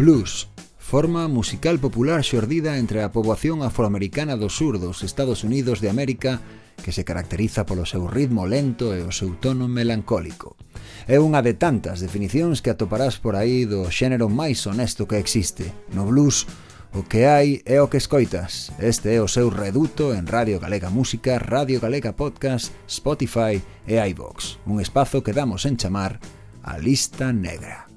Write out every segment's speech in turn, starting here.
Blues, forma musical popular xordida entre a poboación afroamericana do sur dos Estados Unidos de América que se caracteriza polo seu ritmo lento e o seu tono melancólico. É unha de tantas definicións que atoparás por aí do xénero máis honesto que existe. No blues, O que hai é o que escoitas. Este é o seu reduto en Radio Galega Música, Radio Galega Podcast, Spotify e iVox. Un espazo que damos en chamar a Lista Negra.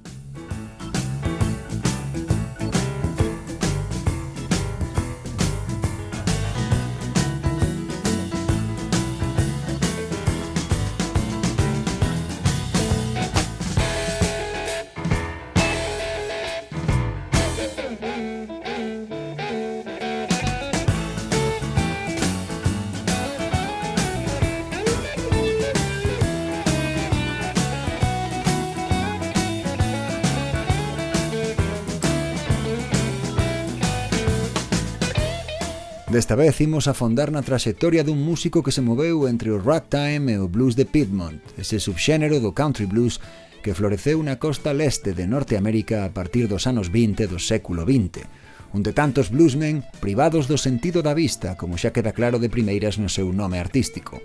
Esta vez imos afondar na traxectoria dun músico que se moveu entre o ragtime e o blues de Piedmont, ese subxénero do country blues que floreceu na costa leste de Norteamérica a partir dos anos 20 do século XX, onde tantos bluesmen privados do sentido da vista, como xa queda claro de primeiras no seu nome artístico.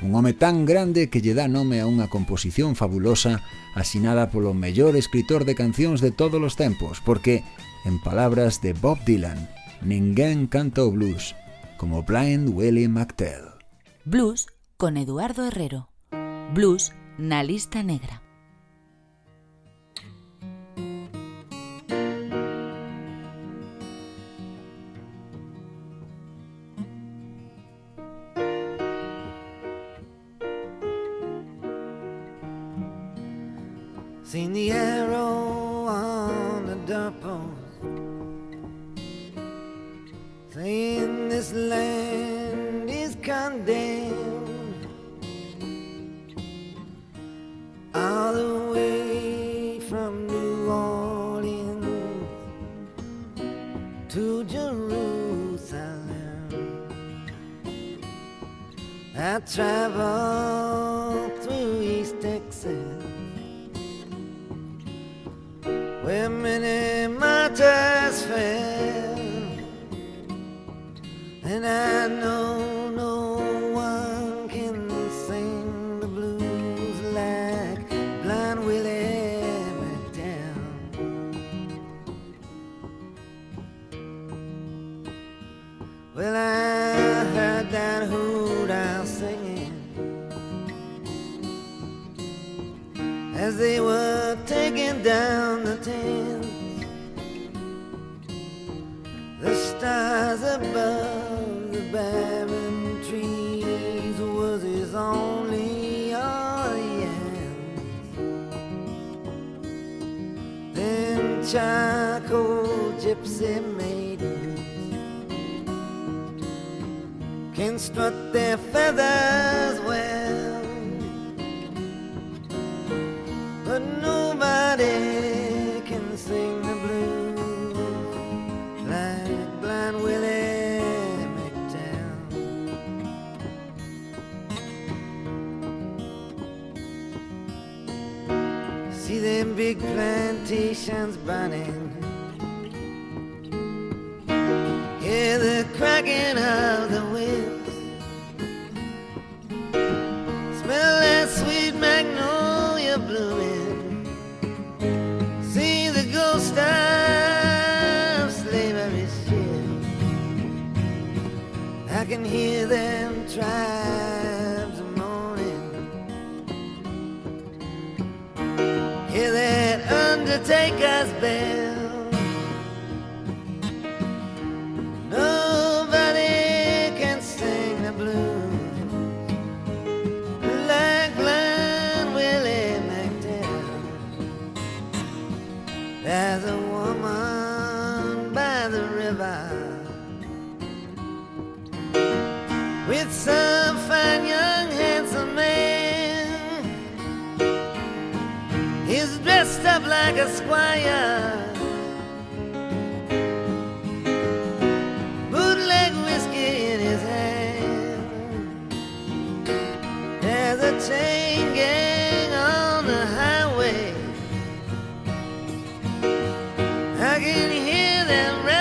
Un home tan grande que lle dá nome a unha composición fabulosa asinada polo mellor escritor de cancións de todos os tempos, porque, en palabras de Bob Dylan, ninguén canta blues como Blind Willie McTell. Blues con Eduardo Herrero. Blues na lista negra. I travel down the tents. The stars above the barren trees was his only audience. Then charcoal gypsy maidens can strut their feathers well, nobody can sing the blues like Blind Willie McTell. See them big plantations burning. Hear the cracking of the them tribes moaning. Hear that undertaker's bell. Like a squire. Bootleg whiskey in his hand. There's a chain gang on the highway. St.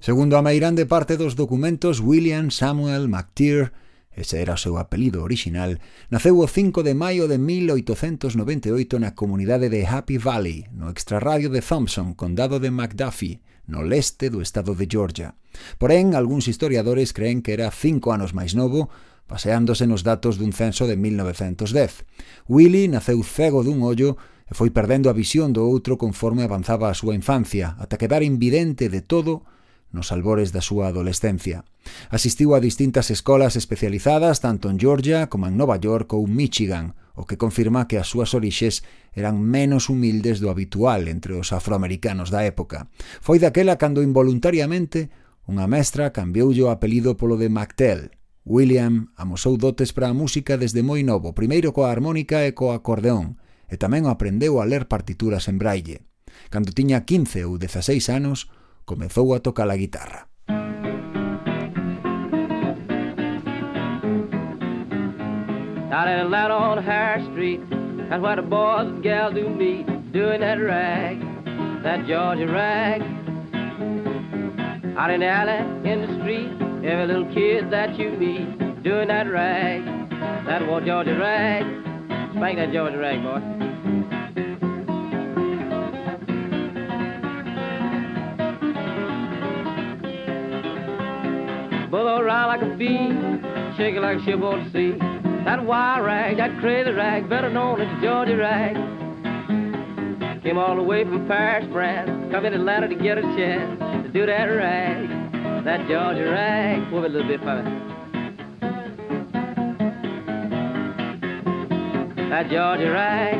Segundo a meirande parte dos documentos, William Samuel McTeer ese era o seu apelido orixinal, naceu o 5 de maio de 1898 na comunidade de Happy Valley, no extrarradio de Thompson, condado de McDuffie, no leste do estado de Georgia. Porén, algúns historiadores creen que era cinco anos máis novo, baseándose nos datos dun censo de 1910. Willie naceu cego dun ollo e foi perdendo a visión do outro conforme avanzaba a súa infancia, ata quedar invidente de todo nos albores da súa adolescencia. Asistiu a distintas escolas especializadas tanto en Georgia como en Nova York ou Michigan, o que confirma que as súas orixes eran menos humildes do habitual entre os afroamericanos da época. Foi daquela cando involuntariamente unha mestra cambioulle o apelido polo de MacTell. William amosou dotes para a música desde moi novo, primeiro coa armónica e coa acordeón, e tamén aprendeu a ler partituras en braille. Cando tiña 15 ou 16 anos, comezou a tocar a guitarra. Out in Atlanta on Harris Street, that's where the boys and gals do meet, doing that rag, that Georgia rag. Out in the alley, in the street, every little kid that you meet, doing that rag, that old Georgia rag. Spank that Georgia rag, boy. Like a bee, shaking like a ship on the sea. That wire rag, that crazy rag, better known as the Georgia rag. Came all the way from Paris, France, come in Atlanta to get a chance to do that rag, that Georgia rag. Move it a little bit for me. That Georgia rag.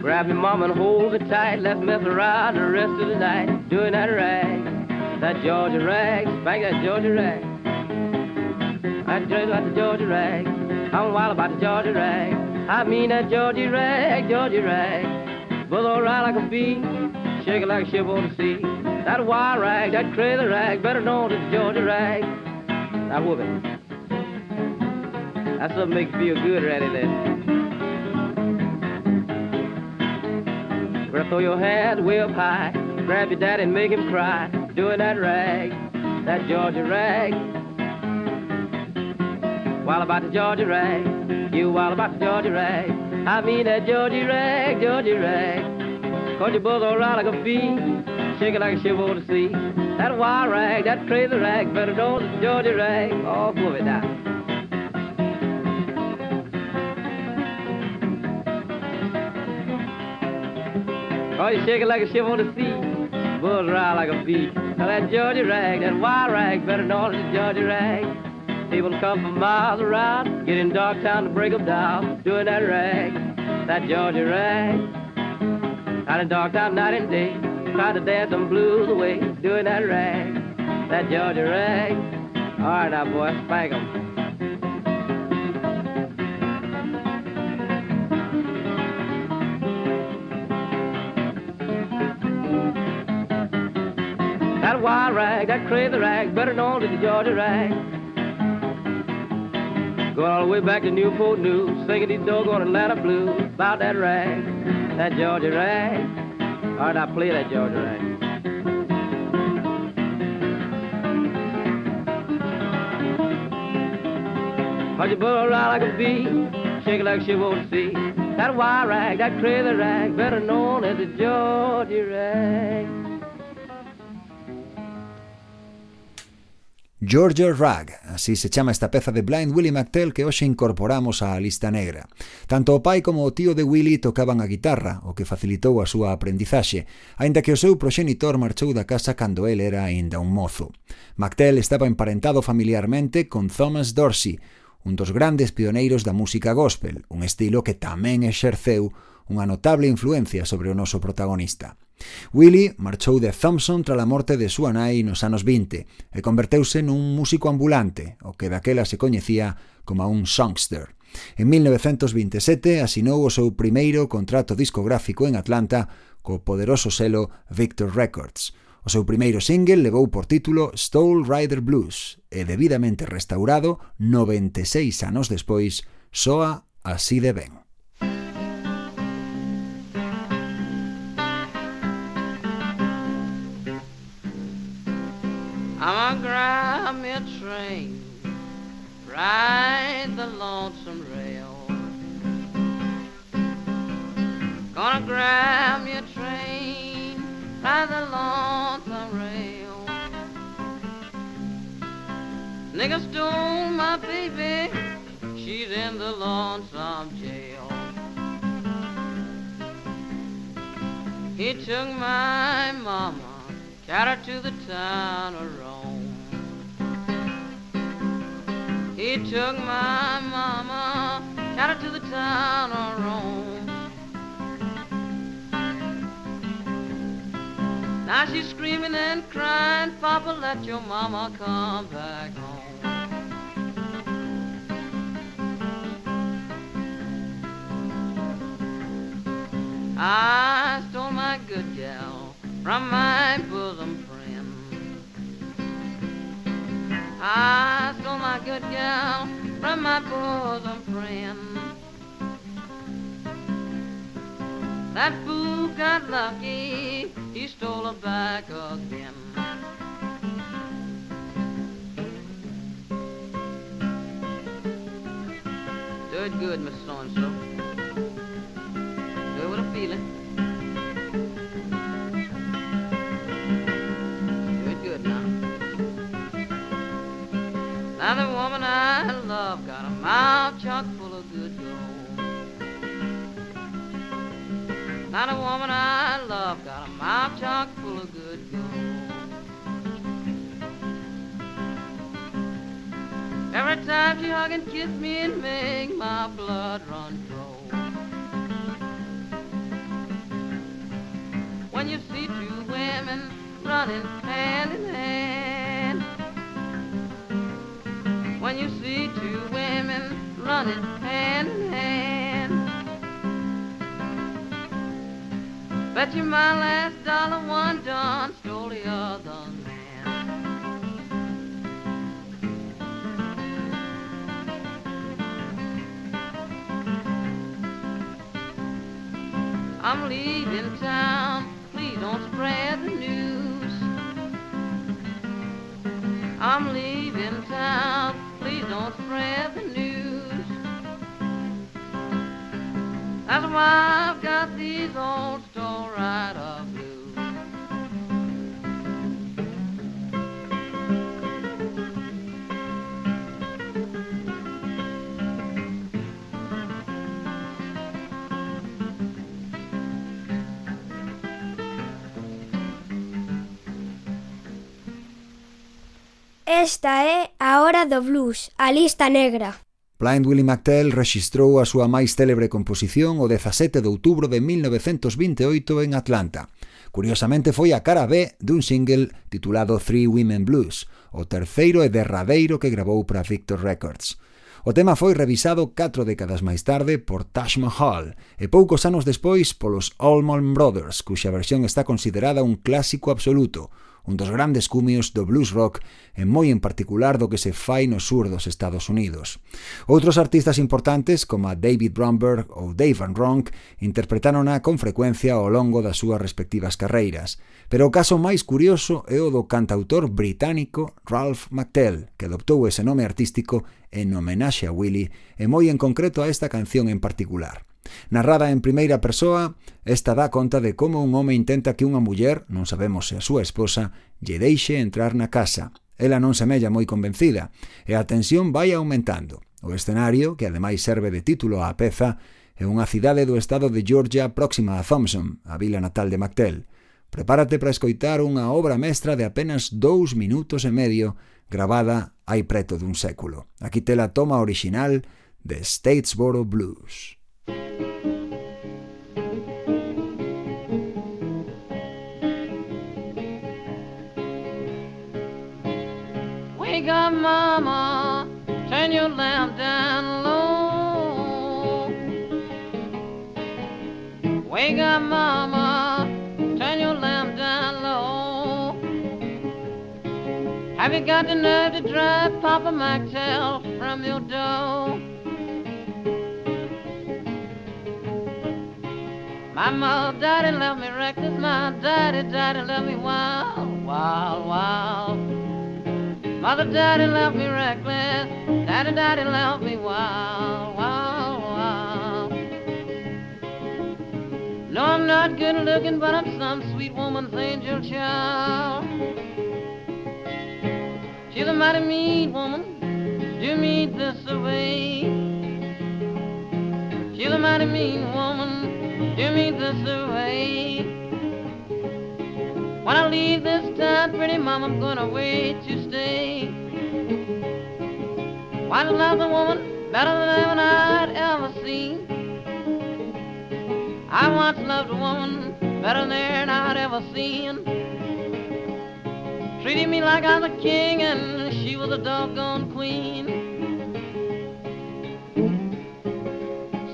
Grab your mom and hold her tight. Let's mess around the rest of the night doing that rag that Georgia rag, spank that Georgia rag. I dream about the Georgia rag. I'm wild about the Georgia rag. I mean that Georgia rag, Georgia rag. Buzz around like a bee, shake it like a ship on the sea. That wild rag, that crazy rag, better known as Georgia rag. Whoop it. That's what makes you feel good, Ratty then. Better throw your hands way up high, grab your daddy and make him cry doing that rag, that Georgia rag. While about the Georgia rag, you while about the Georgia rag. I mean that Georgia rag, Georgia rag. Cause your buzz around like a bee, shaking like a ship over the sea. That wild rag, that crazy rag, better know the Georgia rag. Oh, move it down. Oh, you shake it like a ship on the sea, buzz around like a bee. Now that Georgia rag, that wild rag, better known as the Georgia rag. People come from miles around, get in Dogtown to break them down, doing that rag, that Georgia rag. Out in Dogtown night and day, trying to dance some blues away, doing that rag, that Georgia rag. All right now, boy, spank 'em. That wild rag, that crazy rag, better known as the Georgia rag. Going all the way back to Newport News, singing these doggone Atlanta blues about that rag, that Georgia rag. All right, I play that Georgia rag. Punch your butt around like a bee, shake it like she won't see. That wire rag, that crazy rag, better known as the Georgia rag. Georgia Rag, así se chama esta peza de Blind Willie McTell que hoxe incorporamos á lista negra. Tanto o pai como o tío de Willie tocaban a guitarra, o que facilitou a súa aprendizaxe, aínda que o seu proxenitor marchou da casa cando el era aínda un mozo. McTell estaba emparentado familiarmente con Thomas Dorsey, un dos grandes pioneiros da música gospel, un estilo que tamén exerceu unha notable influencia sobre o noso protagonista. Willie marchou de Thompson tras a morte de súa nai nos anos 20 e converteuse nun músico ambulante, o que daquela se coñecía como un songster. En 1927 asinou o seu primeiro contrato discográfico en Atlanta co poderoso selo Victor Records. O seu primeiro single levou por título Stole Rider Blues e debidamente restaurado 96 anos despois soa así de ben. I'm gonna grab me train, ride the lonesome rail. Gonna grab a train, ride the lonesome rail. Nigga stole my baby, she's in the lonesome jail. He took my mama Carried her to the town of He took my mama, carried to the town of Rome. Now she's screaming and crying, Papa, let your mama come back home. I stole my good gal from my bosom I stole my good girl from my bosom friend. That fool got lucky, he stole her back again. Do it good, Miss So-and-so. Do it with a feeling. Now the woman I love got a mouth chock full of good gold. Now the woman I love got a mouth chock full of good gold. Every time she hug and kiss me and make my blood run cold. When you see two women running hand in hand when you see two women running hand in hand. Bet you my last dollar one done stole the other man. I'm leaving town, please don't spread the news. I'm leaving town, don't spread the news. That's why I've got these old Esta é a hora do blues, a lista negra. Blind Willie McTell rexistrou a súa máis célebre composición o 17 de outubro de 1928 en Atlanta. Curiosamente foi a cara B dun single titulado Three Women Blues, o terceiro e derradeiro que gravou para Victor Records. O tema foi revisado catro décadas máis tarde por Taj Mahal e poucos anos despois polos Allman Brothers, cuxa versión está considerada un clásico absoluto, un dos grandes cumios do blues rock e moi en particular do que se fai no sur dos Estados Unidos. Outros artistas importantes, como David Bromberg ou Dave Van Ronk, interpretarona con frecuencia ao longo das súas respectivas carreiras, pero o caso máis curioso é o do cantautor británico Ralph McTell, que adoptou ese nome artístico en homenaxe a Willie e moi en concreto a esta canción en particular. Narrada en primeira persoa, esta dá conta de como un home intenta que unha muller, non sabemos se a súa esposa, lle deixe entrar na casa. Ela non semella moi convencida, e a tensión vai aumentando. O escenario, que ademais serve de título á peza, é unha cidade do estado de Georgia próxima a Thompson, a vila natal de MacTell. Prepárate para escoitar unha obra mestra de apenas dous minutos e medio gravada hai preto dun século. Aquí te la toma original de Statesboro Blues. Mama, turn your lamp down low. Wake up, mama, turn your lamp down low. Have you got the nerve to drive Papa McTell from your door? My mother, daddy left me reckless. My daddy, daddy left me wild, wild, wild. Mother, daddy left me reckless. Daddy, daddy left me wild, wild, wild. No, I'm not good looking, but I'm some sweet woman's angel child. She's a mighty mean woman. Do me this away. She's a mighty mean woman do me this way. When I leave this town, pretty mama, I'm gonna wait to stay. Why love the woman better than anyone I'd ever seen. I once loved a woman better than I'd ever seen. Treated me like I was a king and she was a doggone queen.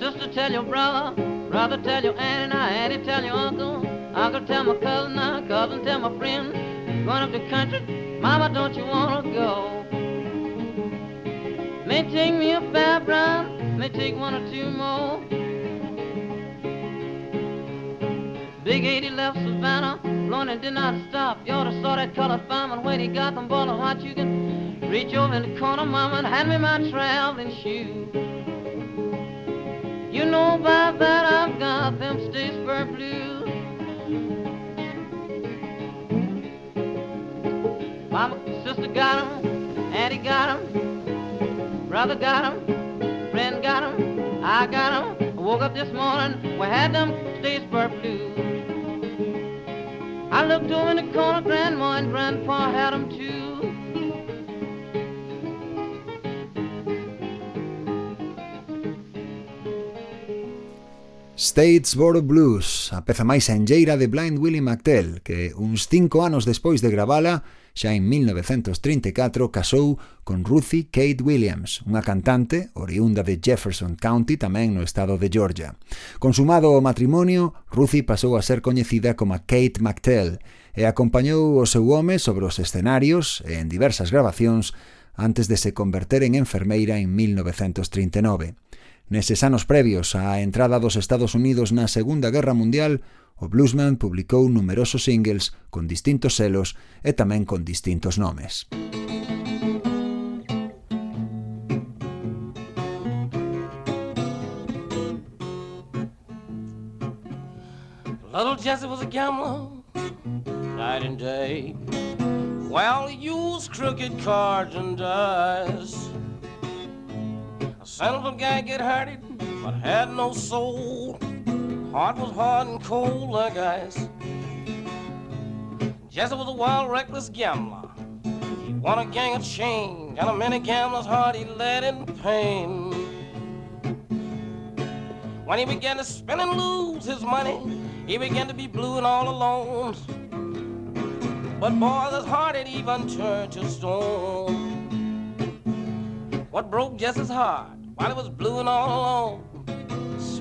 Sister, tell your brother Brother tell your auntie, now auntie tell your uncle. Uncle tell my cousin, now cousin tell my friend. Going up the country, mama, don't you wanna go? May take me a fab brown, may take one or two more. Big 80 left Savannah, blowing and did not stop. You ought to saw that colored fireman when he got them ball of hot. You can reach over in the corner, mama, and hand me my traveling shoes. You know by that I've got them Statesboro blues. Mama, sister got him, auntie got him, brother got him, friend got him, I got him. I woke up this morning, we had them Statesburg blues. I looked over in the corner, grandma and grandpa had them too. Statesboro Blues, a peza máis enlleira de Blind Willie McTell, que uns cinco anos despois de gravala xa en 1934 casou con Ruthie Kate Williams, unha cantante oriunda de Jefferson County tamén no estado de Georgia. Consumado o matrimonio, Ruthie pasou a ser coñecida como Kate McTell e acompañou o seu home sobre os escenarios e en diversas grabacións antes de se converter en enfermeira en 1939. Neses anos previos á entrada dos Estados Unidos na Segunda Guerra Mundial, O bluesman publicou numerosos singles con distintos selos e tamén con distintos nomes. Little Jesse was a gambler, night and day. Well, he used crooked cards and dice. A son of a guy get hurted, but had no soul. Heart was hard and cold like ice. Jesse was a wild, reckless gambler. He won a gang of change, and a many gamblers' heart he led in pain. When he began to spend and lose his money, he began to be blue and all alone. But boy, his heart had even turned to stone. What broke Jesse's heart while he was blue and all alone.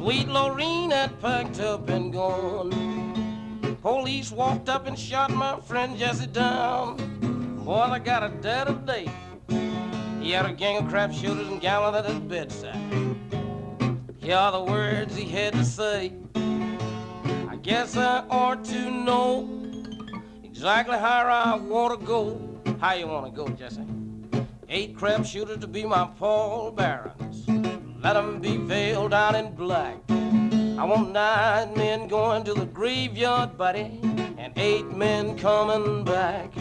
Sweet Lorene had packed up and gone. Police walked up and shot my friend Jesse down. Boy, I got a dad today. He had a gang of crap shooters and gallon at his bedside. Here are the words he had to say. I guess I ought to know exactly how I want to go. How you want to go, Jesse? Eight crap shooters to be my Paul Barons. Let 'em be veiled down in black. I want nine men going to the graveyard, buddy, and eight men coming back.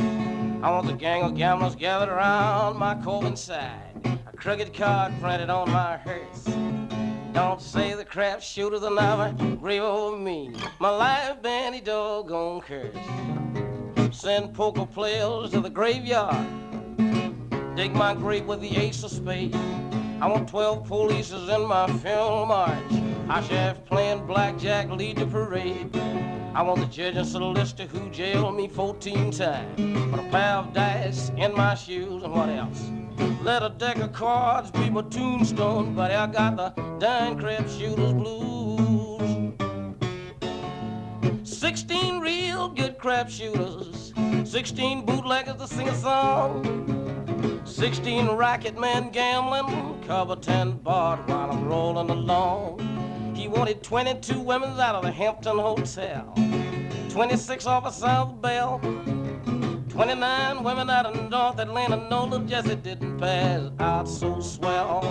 I want the gang of gamblers gathered around my Corbin side. A crooked card printed on my hearse. Don't say the crap shooters will never grieve over me. My life been any doggone curse. Send poker players to the graveyard. Dig my grave with the ace of spades. I want 12 polices in my funeral march. I sheriff playing blackjack lead the parade. I want the judge and solicitor who jailed me 14 times. Put a pair of dice in my shoes and what else? Let a deck of cards be my tombstone, but I got the dine crab shooters blues. 16 real good crap shooters, 16 bootleggers to sing a song, 16 racket men gambling, cover 10 barred while I'm rolling along. He wanted 22 women out of the Hampton Hotel, 26 off of South Bell, 29 women out of North Atlanta. No, little Jesse didn't pass out so swell.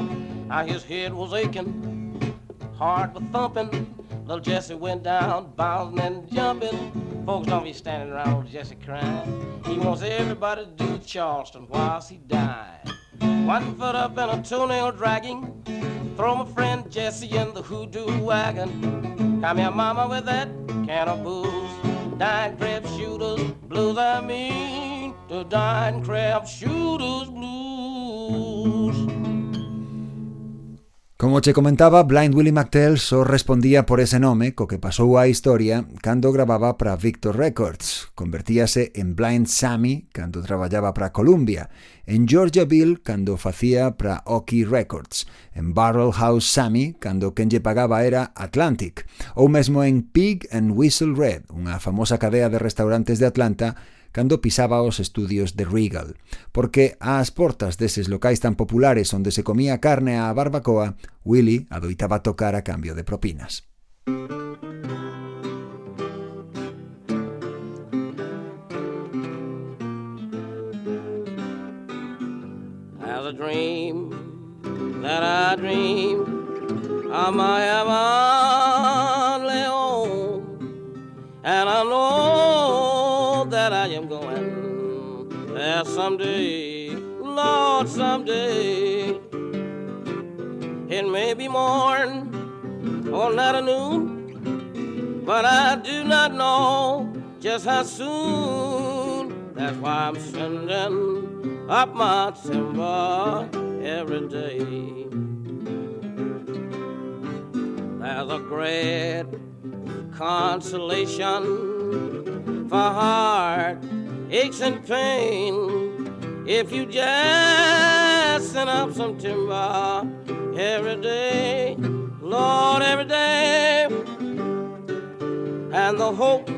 Now his head was aching, heart was thumping. Little Jesse went down, bouncing and jumping. Folks don't be standing around Jesse crying. He wants everybody to do Charleston whilst he died. One foot up and a toenail dragging. Throw my friend Jesse in the hoodoo wagon. Come here, mama, with that can of booze. Dine crab shooters blues, I mean. The dine crab shooters blues. Como che comentaba, Blind Willie McTell só respondía por ese nome co que pasou a historia cando gravaba para Victor Records. Convertíase en Blind Sammy cando traballaba para Columbia, en Georgia Bill cando facía para Oki Records, en Barrel House Sammy cando quen lle pagaba era Atlantic, ou mesmo en Pig and Whistle Red, unha famosa cadea de restaurantes de Atlanta cando pisaba os estudios de Regal, porque ás portas deses locais tan populares onde se comía carne á barbacoa, Willy adoitaba tocar a cambio de propinas. There someday, Lord, someday. It may be morn or not a noon, but I do not know just how soon. That's why I'm sending up my timber every day. There's a great consolation for heart aches and pain if you just send up some timber every day, Lord, every day. And the hope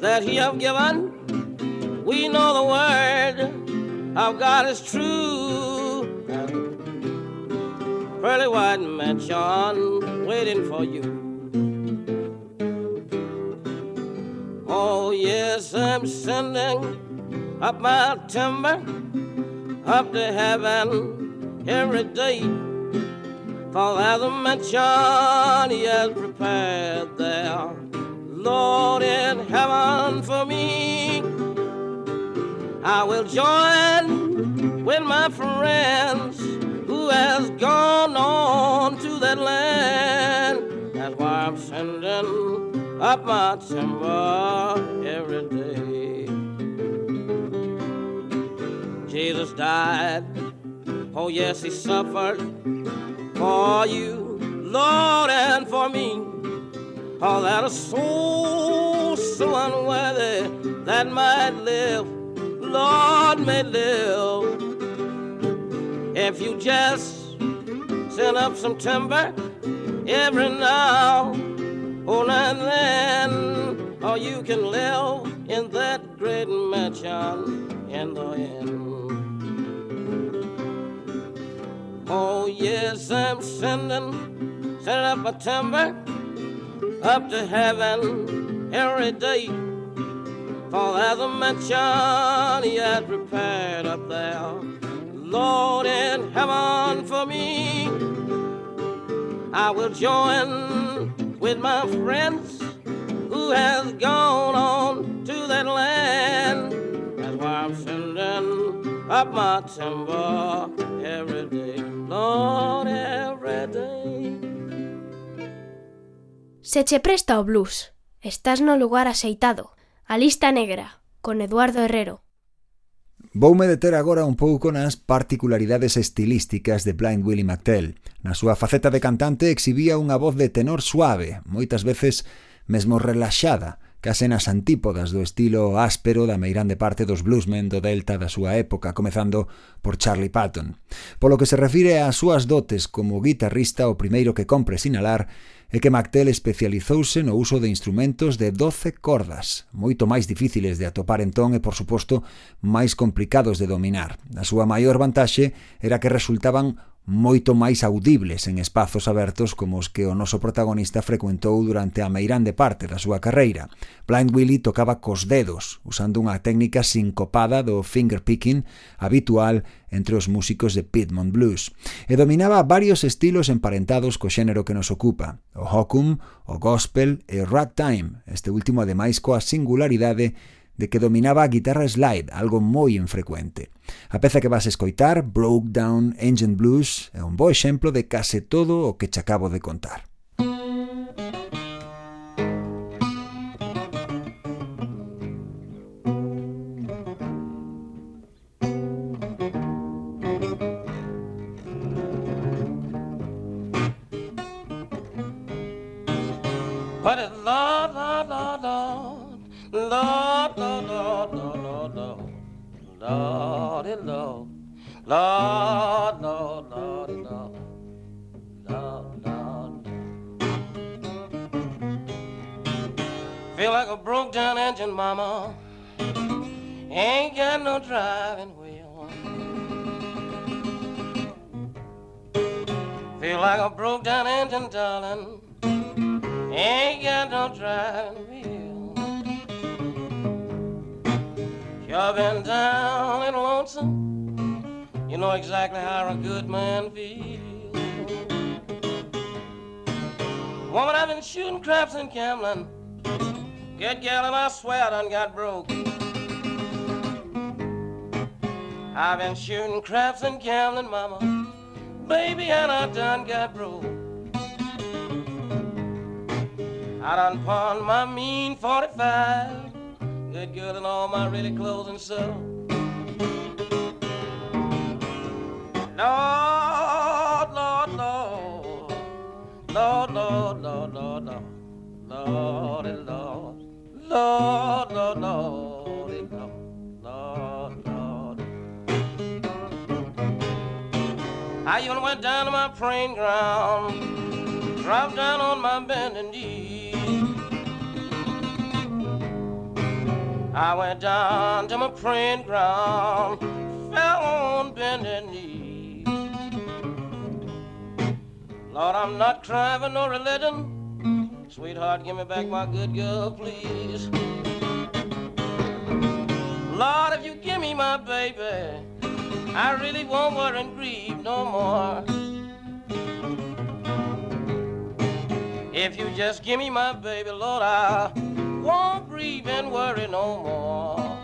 that He have given, we know the word of God is true. Pearly white mansion waiting for you. Oh, yes, I'm sending up my timber up to heaven every day. For there's a mansion he has prepared there, Lord in heaven for me. I will join with my friends who has gone on to that land. That's why I'm sending up my timber every day. Jesus died, oh yes, he suffered for you, Lord, and for me. Oh, that a soul so unworthy that might live, Lord, may live. If you just send up some timber every now, oh, now and or you can live in that great mansion in the end. Oh, yes, I'm sending, sending up a timber up to heaven every day. For there's a mansion he had prepared up there, Lord in heaven for me. I will join with my friends who has gone on to that land. That's why I'm sending up my timber every day, Lord, every day. Se che presta o blues. Estás no lugar aceitado. A lista negra, con Eduardo Herrero. Voume deter agora un pouco nas particularidades estilísticas de Blind Willie McTell. Na súa faceta de cantante exhibía unha voz de tenor suave, moitas veces mesmo relaxada, case nas antípodas do estilo áspero da meirande parte dos bluesmen do Delta da súa época, comezando por Charlie Patton. Polo que se refire ás súas dotes como guitarrista, o primeiro que compre sinalar é que McTell especializouse no uso de instrumentos de 12 cordas, moito máis difíciles de atopar entón e, por suposto, máis complicados de dominar. A súa maior vantaxe era que resultaban moito máis audibles en espazos abertos como os que o noso protagonista frecuentou durante a meirande parte da súa carreira. Blind Willie tocaba cos dedos, usando unha técnica sincopada do fingerpicking habitual entre os músicos de Piedmont Blues, e dominaba varios estilos emparentados co xénero que nos ocupa, o hokum, o gospel e o ragtime, este último ademais coa singularidade de que dominaba a guitarra slide, algo moi infrecuente. A peza que vas escoitar, Broke Down Engine Blues, é un bo exemplo de case todo o que che acabo de contar. Good gal, and I swear I done got broke. I've been shooting craps and gambling, mama. Baby, and I done got broke. I done pawned my mean 45. Good girl and all my really clothes and so. Lord, Lord, Lord. Lord, Lord, Lord, Lord, Lord. Lordy, Lord. Lord, Lord, Lordy, Lord. Lord, Lord. I even went down to my praying ground, dropped down on my bending knee. I went down to my praying ground, fell on bending knee. Lord, I'm not crying for no religion. Sweetheart, give me back my good girl, please. Lord, if you give me my baby, I really won't worry and grieve no more. If you just give me my baby, Lord, I won't grieve and worry no more.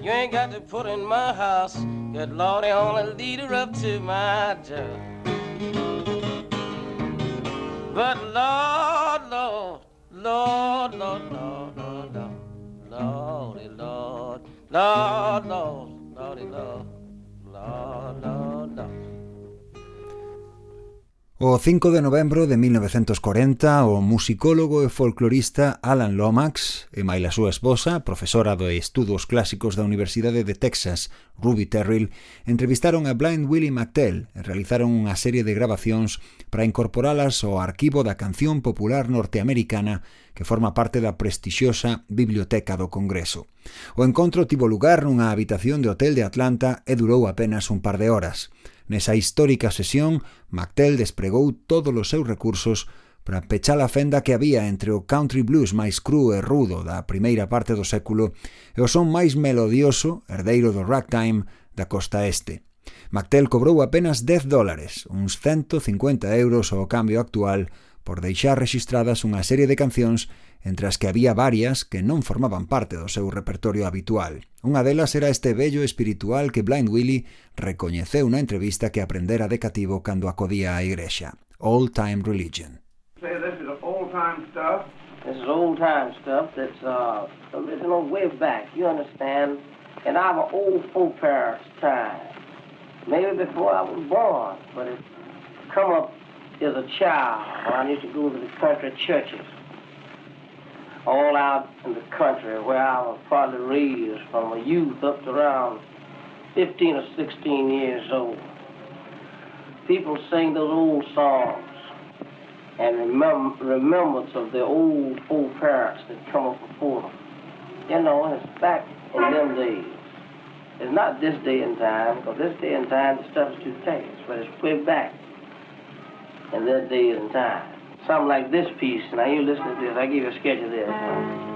You ain't got to put in my house, good Lord, they only lead her up to my door. But Lord, Lord, Lord, Lord, Lord, Lord, Lord, Lordy, Lord, Lord, Lord, Lordy, Lord, Lord, Lord, Lord. O 5 de novembro de 1940, o musicólogo e folclorista Alan Lomax e mai a súa esposa, profesora de estudos clásicos da Universidade de Texas, Ruby Terrell, entrevistaron a Blind Willie McTell e realizaron unha serie de grabacións para incorporalas ao arquivo da canción popular norteamericana que forma parte da prestixiosa Biblioteca do Congreso. O encontro tivo lugar nunha habitación de hotel de Atlanta e durou apenas un par de horas. Nesa histórica sesión, McTell despregou todos os seus recursos para pechar a fenda que había entre o country blues máis cru e rudo da primeira parte do século e o son máis melodioso, herdeiro do ragtime, da costa este. McTell cobrou apenas 10 dólares, uns 150 euros ao cambio actual, por deixar registradas unha serie de cancións entre as que había varias que non formaban parte do seu repertorio habitual. Unha delas era este bello espiritual que Blind Willie recoñeceu na entrevista que aprendera de cativo cando acodía á igrexa, Old Time Religion. This is old time stuff. This is old time stuff that's uh, original way back, you understand? In our old folk parents' time, maybe before I was born, but it come up as a child when I used to go to the country churches. All out in the country where I was probably raised from a youth up to around 15 or 16 years old. People sing those old songs and remember, remembrance of their old old parents that come up before them. You know, it's back in them days. It's not this day and time, because this day and time the stuff is too fast, but it's way back in their days and time something like this piece. Now you listen to this. I give you a sketch of this.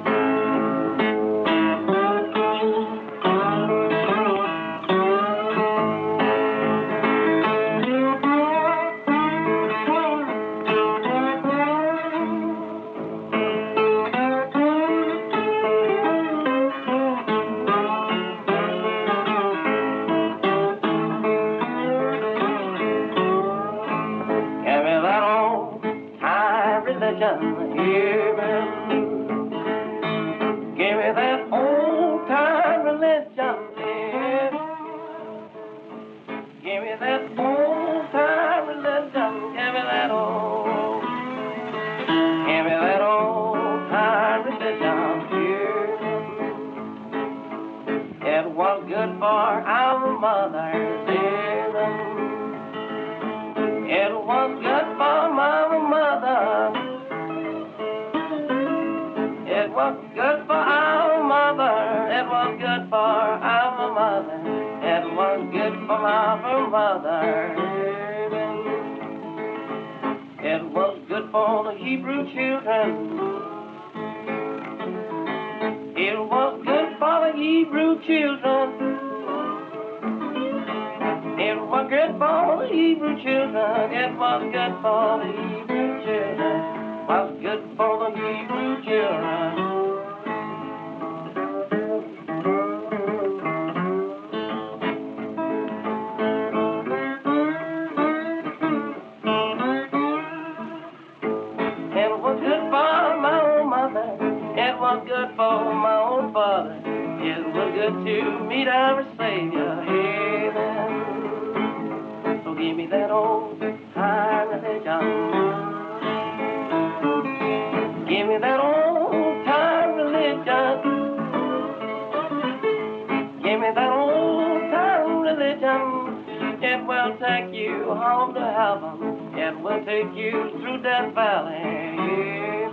the love of Mother Heaven. It was good for the Hebrew children. It was good for the Hebrew children. It was good for the Hebrew children. It was good for the Hebrew children. It was good for the Hebrew children. was good for my own father, it was good to meet our Savior. Amen. So give me that old time religion. Give me that old time religion. Give me that old time religion. It will take you home to heaven. It will take you through death valley.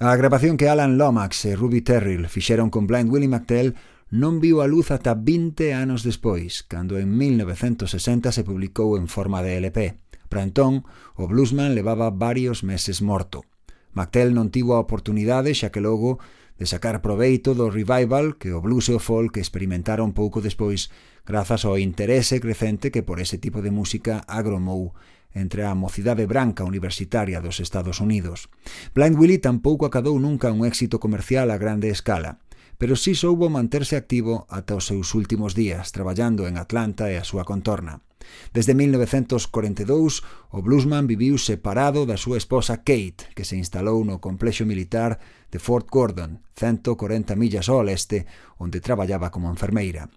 A grabación que Alan Lomax e Ruby Terrell fixeron con Blind Willie McTell non viu a luz ata 20 anos despois, cando en 1960 se publicou en forma de LP. Para entón, o bluesman levaba varios meses morto. McTell non tivo a oportunidade, xa que logo, de sacar proveito do revival que o blues e o folk experimentaron pouco despois grazas ao interese crecente que por ese tipo de música agromou entre a mocidade branca universitaria dos Estados Unidos. Blind Willie tampouco acadou nunca un éxito comercial a grande escala pero sí soubo manterse activo ata os seus últimos días, traballando en Atlanta e a súa contorna. Desde 1942, o bluesman viviu separado da súa esposa Kate, que se instalou no complexo militar de Fort Gordon, 140 millas ao leste, onde traballaba como enfermeira.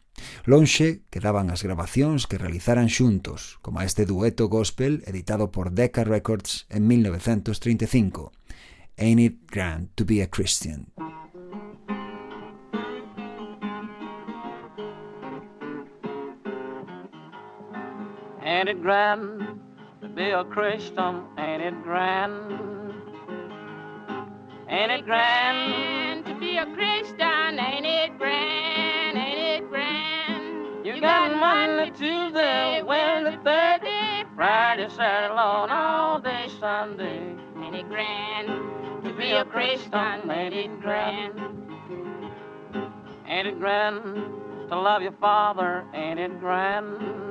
Lonxe quedaban as grabacións que realizaran xuntos, como este dueto gospel editado por Decca Records en 1935, Ain't It Grand to be a Christian. Ain't it grand to be a Christian? Ain't it grand? Ain't it grand to be a Christian? Ain't it grand? Ain't it grand? You got money Tuesday, Wednesday, Thursday, Friday, Saturday, Lord, all day Sunday. Ain't it grand to be a Christian? Ain't it grand? Ain't it grand to love your father? Ain't it grand?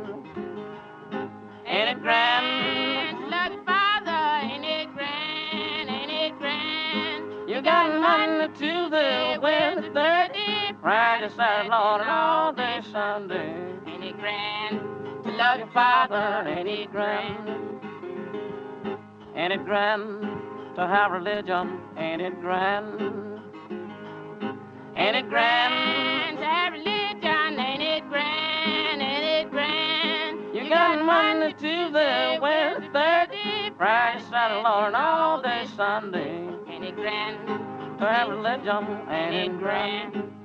Ain't it grand? Love your father, ain't it grand? Ain't it grand? You got Monday, Tuesday, Wednesday, Thursday, Friday, Saturday, Lord, and all day Sunday. Ain't it grand? To love your father, ain't it grand? Ain't it grand to have religion? Ain't it Monday, the Thursday, Friday, Saturday, Lord, all day Sunday. Ain't it grand to have religion? Ain't it grand?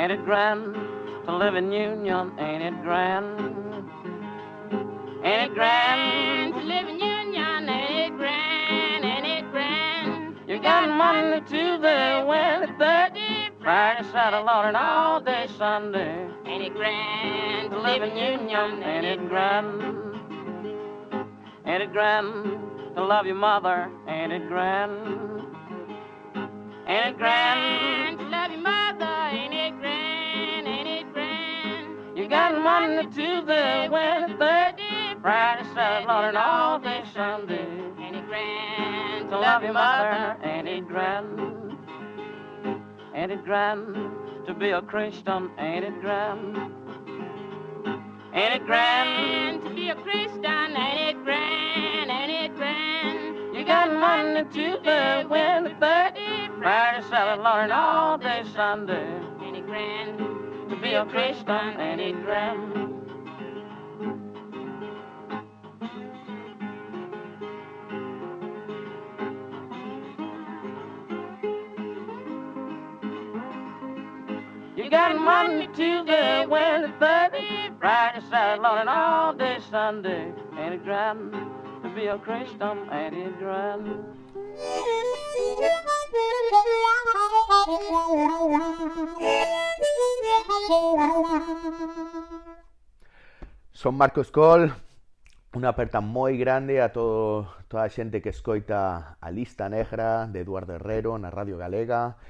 Ain't it grand to live in union? Ain't it grand? Ain't it grand to live in union? Ain't it grand? Ain't it grand? You got Monday, Tuesday, Wednesday, Thursday, Friday, Saturday, Lord, and all day Sunday. Ain't it grand to live in union? Ain't it grand? Ain't it grand to love your mother? Ain't it grand? Ain't it grand Monday, Tuesday, Wednesday, Thursday, Friday, Saturday, Lord, and all day Sunday. Ain't it grand to love your mother? Ain't it grand? Ain't it grand to be a Christian? Ain't it grand? Ain't it grand to be a Christian? Ain't it grand? Ain't it grand? You got Monday, Tuesday, Wednesday, Thursday, Friday, Saturday, Lord, and all day Sunday. Ain't it grand be a Christian? Ain't it grand? You got Monday, Tuesday, Wednesday, Thursday, Friday, Saturday, Lord, and all day Sunday. Ain't it grand to be a Christian? Ain't it grand? Son Marcos Col, unha aperta moi grande a todo, toda a xente que escoita a lista negra de Eduardo Herrero na Radio Galega.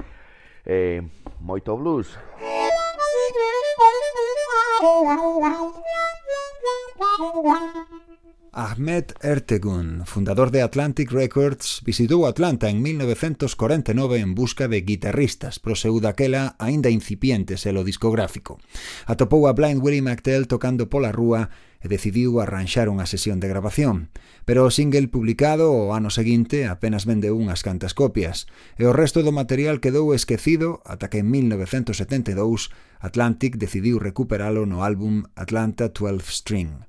Eh, moito blues. Moito blues. Ahmed Ertegun, fundador de Atlantic Records, visitou Atlanta en 1949 en busca de guitarristas, pro seu daquela aínda incipiente selo discográfico. Atopou a Blind Willie McTell tocando pola rúa e decidiu arranxar unha sesión de grabación. Pero o single publicado o ano seguinte apenas vendeu unhas cantas copias, e o resto do material quedou esquecido ata que en 1972 Atlantic decidiu recuperalo no álbum Atlanta 12 String.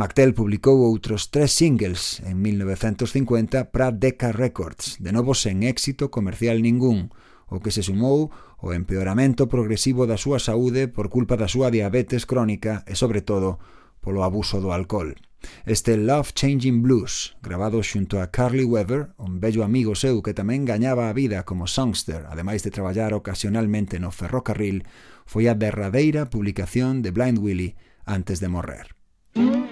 McTell publicou outros tres singles en 1950 para Decca Records, de novo sen éxito comercial ningún, o que se sumou ao empeoramento progresivo da súa saúde por culpa da súa diabetes crónica e, sobre todo, polo abuso do alcohol. Este Love Changing Blues, grabado xunto a Carly Weber, un bello amigo seu que tamén gañaba a vida como songster, ademais de traballar ocasionalmente no ferrocarril, foi a derradeira publicación de Blind Willie antes de morrer. Mm -hmm.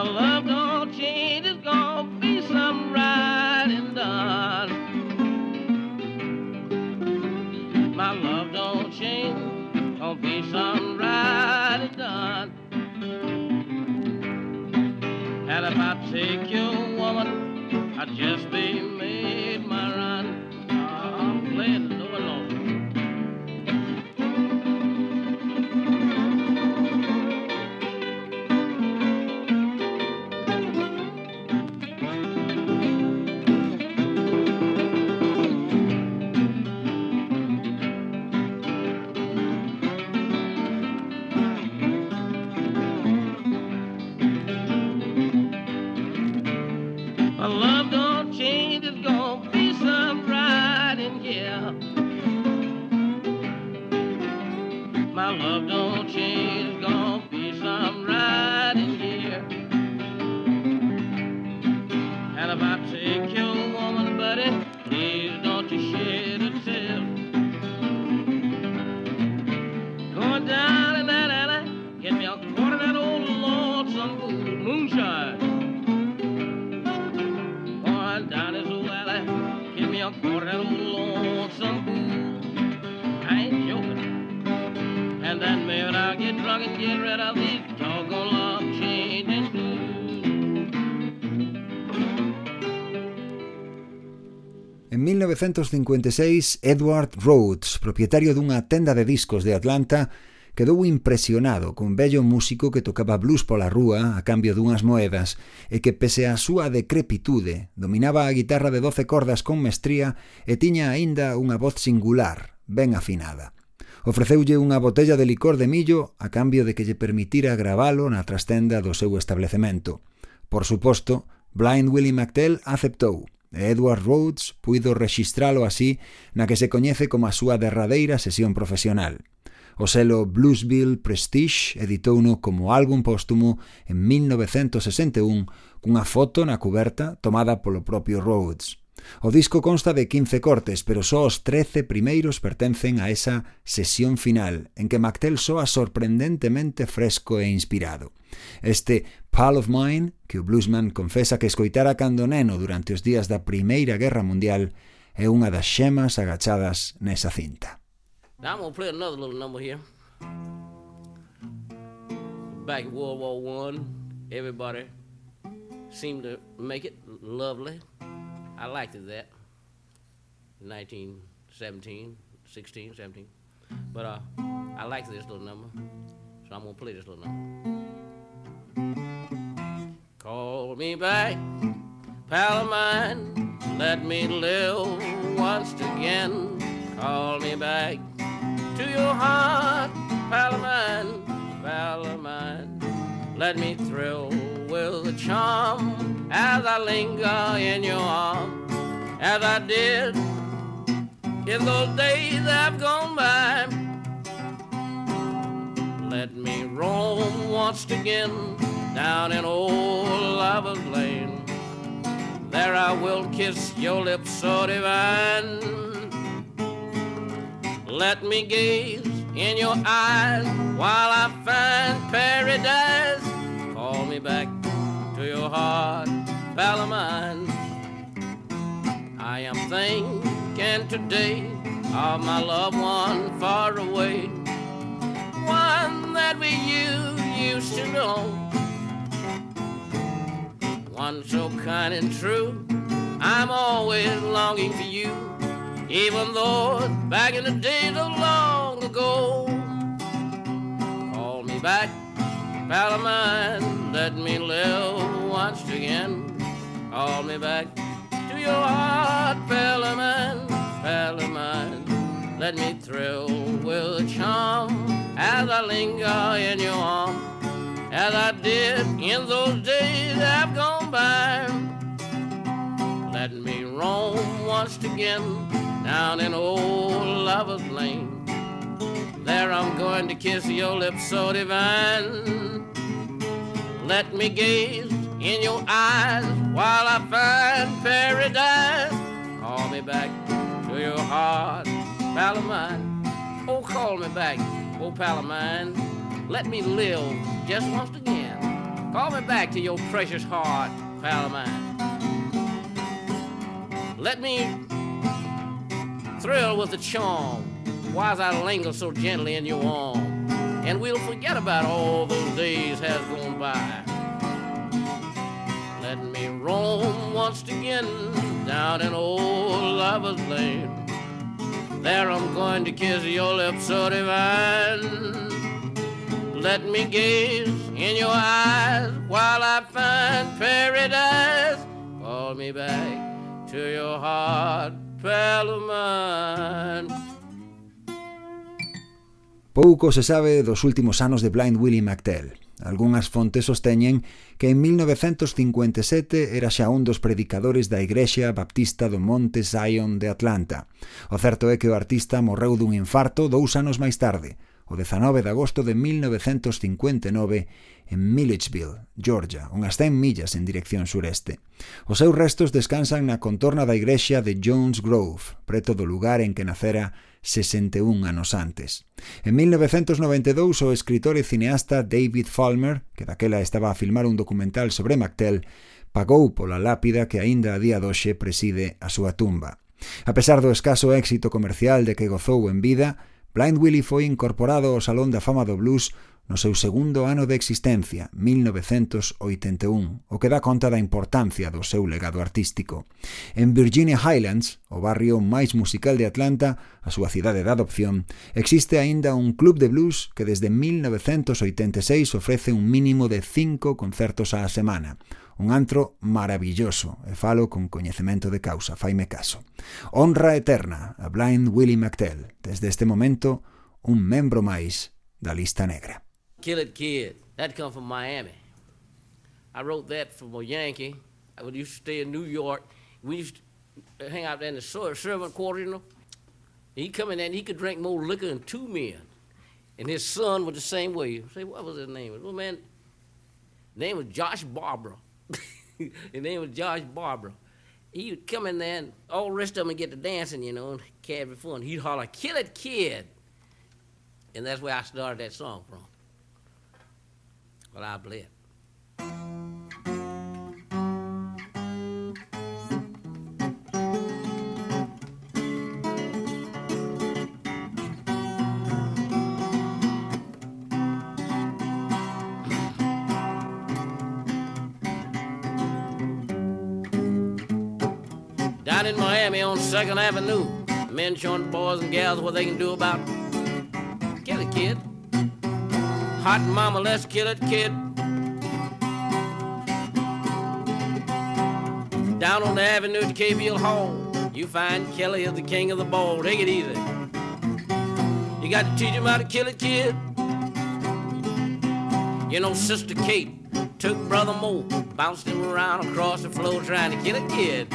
My love don't change, it's gonna be some and done. My love don't change, gonna be some and done. And if I take your woman, I'd just be 1956, Edward Rhodes, propietario dunha tenda de discos de Atlanta, quedou impresionado cun bello músico que tocaba blues pola rúa a cambio dunhas moedas e que pese á súa decrepitude dominaba a guitarra de 12 cordas con mestría e tiña aínda unha voz singular, ben afinada. Ofreceulle unha botella de licor de millo a cambio de que lle permitira gravalo na trastenda do seu establecemento. Por suposto, Blind Willie McTell aceptou. Edward Rhodes puido rexistralo así na que se coñece como a súa derradeira sesión profesional. O selo Bluesville Prestige editouno como álbum póstumo en 1961 cunha foto na cuberta tomada polo propio Rhodes. O disco consta de 15 cortes, pero só os 13 primeiros pertencen a esa sesión final, en que Mactel soa sorprendentemente fresco e inspirado. Este Pal of Mine, que o bluesman confesa que escoitara cando neno durante os días da Primeira Guerra Mundial, é unha das xemas agachadas nesa cinta. Now I'm gonna play another little number here. Back in World War One, everybody seemed to make it lovely. I liked that. 1917, 16, 17. But uh, I like this little number, so I'm gonna play this little number. Call me back, pal of mine. Let me live once again. Call me back to your heart, pal of mine, pal of mine. Let me thrill with the charm as I linger in your arms, as I did in those days have gone by. Let me roam once again down in old Lover's Lane. There I will kiss your lips so divine. Let me gaze in your eyes while I find paradise. Call me back to your heart, pal of mine. I am thinking today of my loved one far away, one that we you used to know, one so kind and true. I'm always longing for you, even though back in the days of long ago. Call me back, pal of mine, let me live once again. Call me back to your heart, mine, pal of mine. Let me thrill with charm as I linger in your arms, as I did in those days that have gone by. Let me roam once again down in old Lover's Lane. There I'm going to kiss your lips so divine. Let me gaze in your eyes while I find paradise. Call me back to your heart, pal of mine. Oh, call me back, oh pal of mine. Let me live just once again. Call me back to your precious heart, pal of mine. Let me thrill with the charm while I linger so gently in your arm. And we'll forget about all those days has gone by. Let me roam once again down an old lover's lane. There I'm going to kiss your lips so divine. Let me gaze in your eyes while I find paradise. Call me back to your heart, pal of mine. Pouco se sabe dos últimos anos de Blind Willie McTell. Algúnas fontes sosteñen que en 1957 era xa un dos predicadores da Igrexa Baptista do Monte Zion de Atlanta. O certo é que o artista morreu dun infarto dous anos máis tarde, o 19 de agosto de 1959 en Milledgeville, Georgia, unhas 100 millas en dirección sureste. Os seus restos descansan na contorna da igrexa de Jones Grove, preto do lugar en que nacera 61 anos antes. En 1992, o escritor e cineasta David Falmer, que daquela estaba a filmar un documental sobre MacTell, pagou pola lápida que aínda a día doxe preside a súa tumba. A pesar do escaso éxito comercial de que gozou en vida, Blind Willie foi incorporado ao Salón da Fama do Blues no seu segundo ano de existencia, 1981, o que dá conta da importancia do seu legado artístico. En Virginia Highlands, o barrio máis musical de Atlanta, a súa cidade de adopción, existe aínda un club de blues que desde 1986 ofrece un mínimo de cinco concertos á semana, un antro maravilloso, e falo con coñecemento de causa, faime caso. Honra eterna a Blind Willie McTell, desde este momento un membro máis da lista negra. Kill It Kid. That come from Miami. I wrote that from a Yankee. I used to stay in New York. We used to hang out there in the servant quarter, you know. He come in there and he could drink more liquor than two men. And his son was the same way. Say, what was his name? Well, man, name was Josh Barbara. his name was Josh Barbara. He would come in there and all the rest of them would get to dancing, you know, and carry fun. He'd holler, kill it, kid. And that's where I started that song from. Well, I believe. Down in Miami on Second Avenue, men showing boys and gals what they can do about Hot mama, let's kill it, kid. Down on the avenue to KBL Hall, you find Kelly is the king of the ball. Take it easy. You got to teach him how to kill it, kid. You know, Sister Kate took Brother Mo, bounced him around across the floor trying to kill a kid.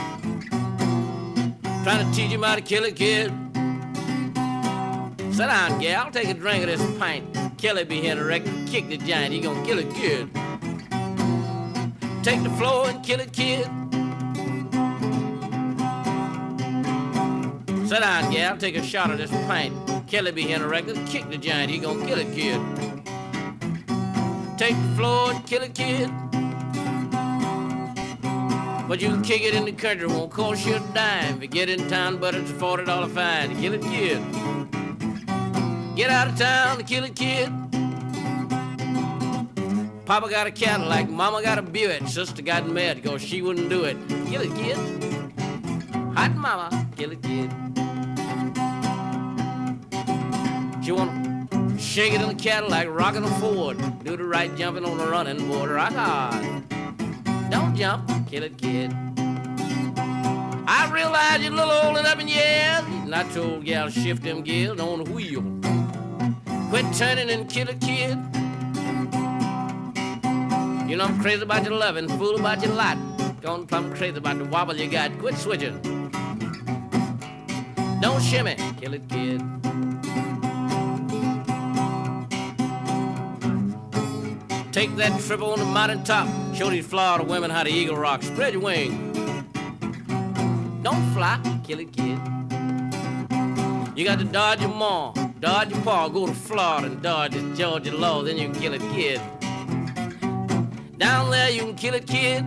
Trying to teach him how to kill a kid. Sit down, gal, take a drink of this pint. Kelly be here to wreck, kick the giant, he gonna kill it kid. Take the floor and kill it, kid. Sit down, gal, take a shot of this pint. Kelly be here to wreck, kick the giant, he gonna kill it, kid. Take the floor and kill it, kid. But you can kick it in the country, won't cost you a dime. If you get in town, but it's a $40 fine. Kill it, kid. Get out of town to kill a kid. Papa got a Cadillac, Mama got a Buick, sister got mad because she wouldn't do it. Kill it, kid. Hot mama, kill it, kid. She wanna shake it in the Cadillac, rockin' a Ford, do the right jumping on the running board, rock hard. Don't jump, kill it, kid. I realize you're a little old enough in years, and I told gal shift them gears on the wheel. Quit turning and kill a kid. You know I'm crazy about your loving, fool about your lot. Gone plumb crazy about the wobble you got. Quit switching. Don't shimmy, kill it, kid. Take that trip on the mountain top. Show these Florida women how the eagle rock. Spread your wing. Don't fly, kill it, kid. You got to dodge your mom, dodge your pa, go to Florida and dodge the Georgia law, then you can kill it, kid. Down there you can kill it, kid.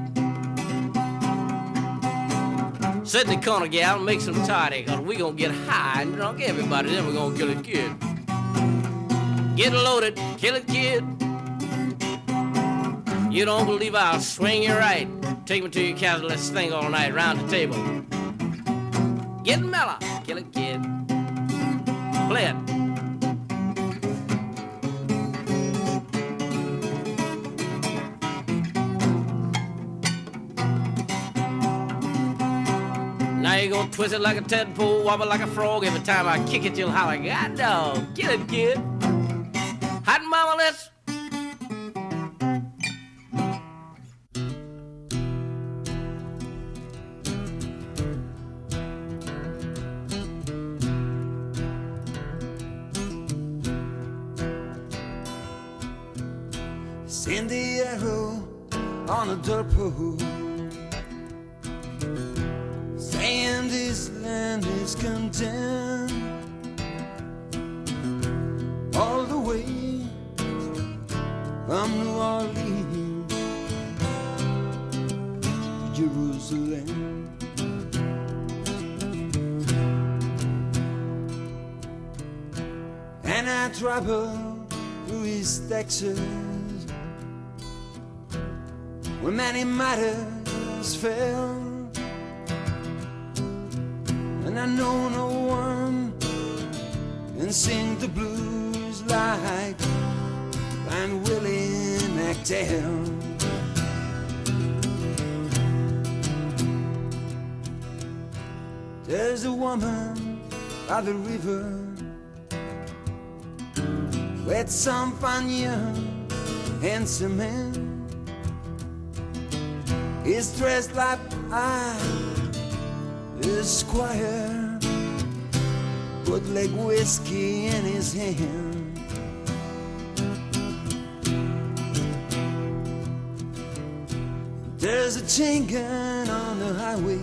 Sit in the corner, gal, make some toddy, cause we gonna get high and drunk everybody, then we gonna kill it, kid. Get loaded, kill it, kid. You don't believe I'll swing you right. Take me to your castle, let's sing all night round the table. Get mellow, kill it, kid. Play it. Gonna twist it like a tadpole, wobble like a frog. Every time I kick it, you'll holler, God dog, get it, kid. Hot mama, let's. Send the arrow on a dirt pole. I travel through East Texas where many matters fell. And I know no one can sing the blues like Blind Willie McTell. There's a woman by the river with some young handsome man. He's dressed like I, Esquire, put like whiskey in his hand. There's a chain gun on the highway,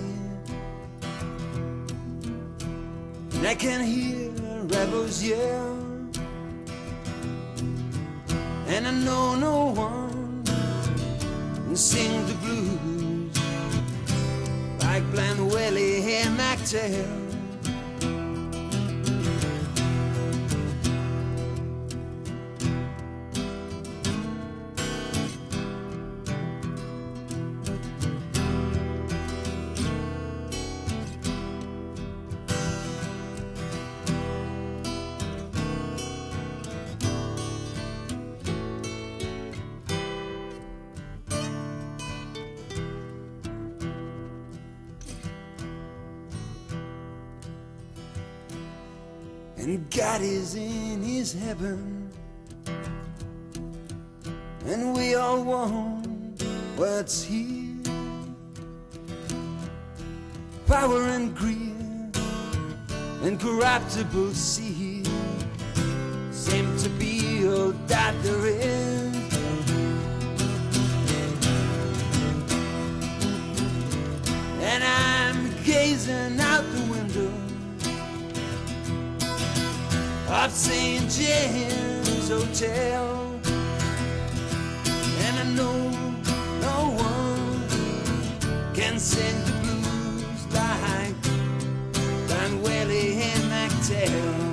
and I can hear rebels yell, and I know no one can sing the blues like Blind Willie and McTell. Power and greed and corruptible seed seem to be all that there is. And I'm gazing out the window of St. James Hotel. And I know no one can sing and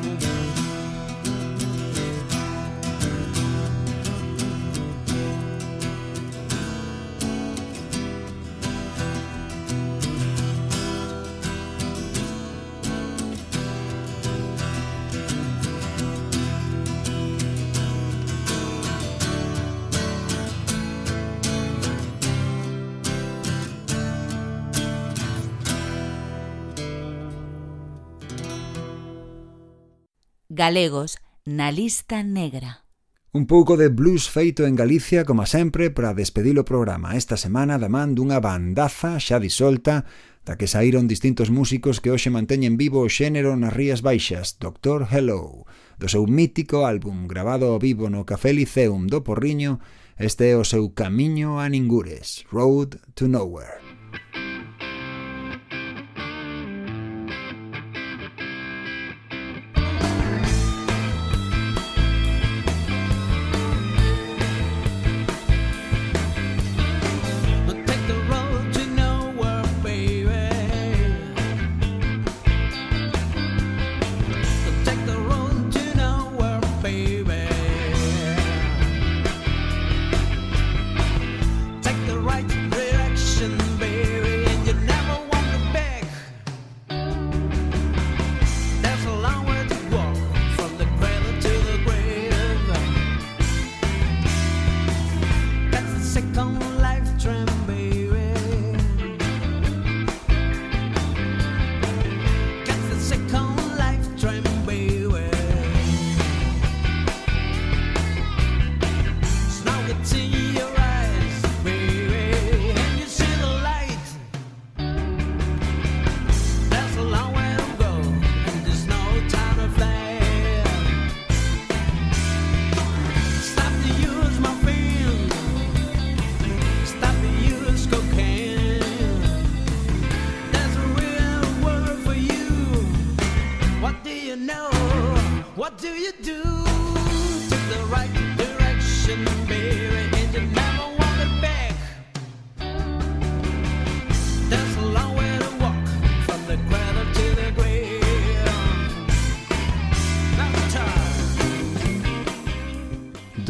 galegos na lista negra. Un pouco de blues feito en Galicia, como sempre, para despedir o programa esta semana da man dunha bandaza xa disolta da que saíron distintos músicos que hoxe manteñen vivo o xénero nas Rías Baixas, Doctor Hello, do seu mítico álbum grabado ao vivo no Café Liceum do Porriño, este é o seu Camiño a Ningures, Road to Nowhere.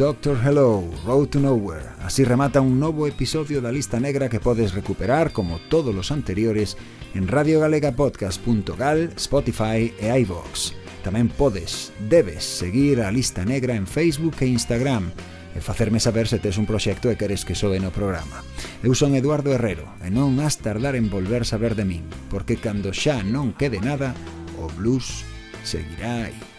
Doctor Hello, Road to Nowhere. Así remata un novo episodio da lista negra que podes recuperar, como todos os anteriores, en radiogalegapodcast.gal, Spotify e iVox. Tamén podes, debes, seguir a lista negra en Facebook e Instagram, e facerme saber se tes un proxecto e queres que soe no programa. Eu son Eduardo Herrero e non has tardar en volver saber de min, porque cando xa non quede nada, o blues seguirá aí.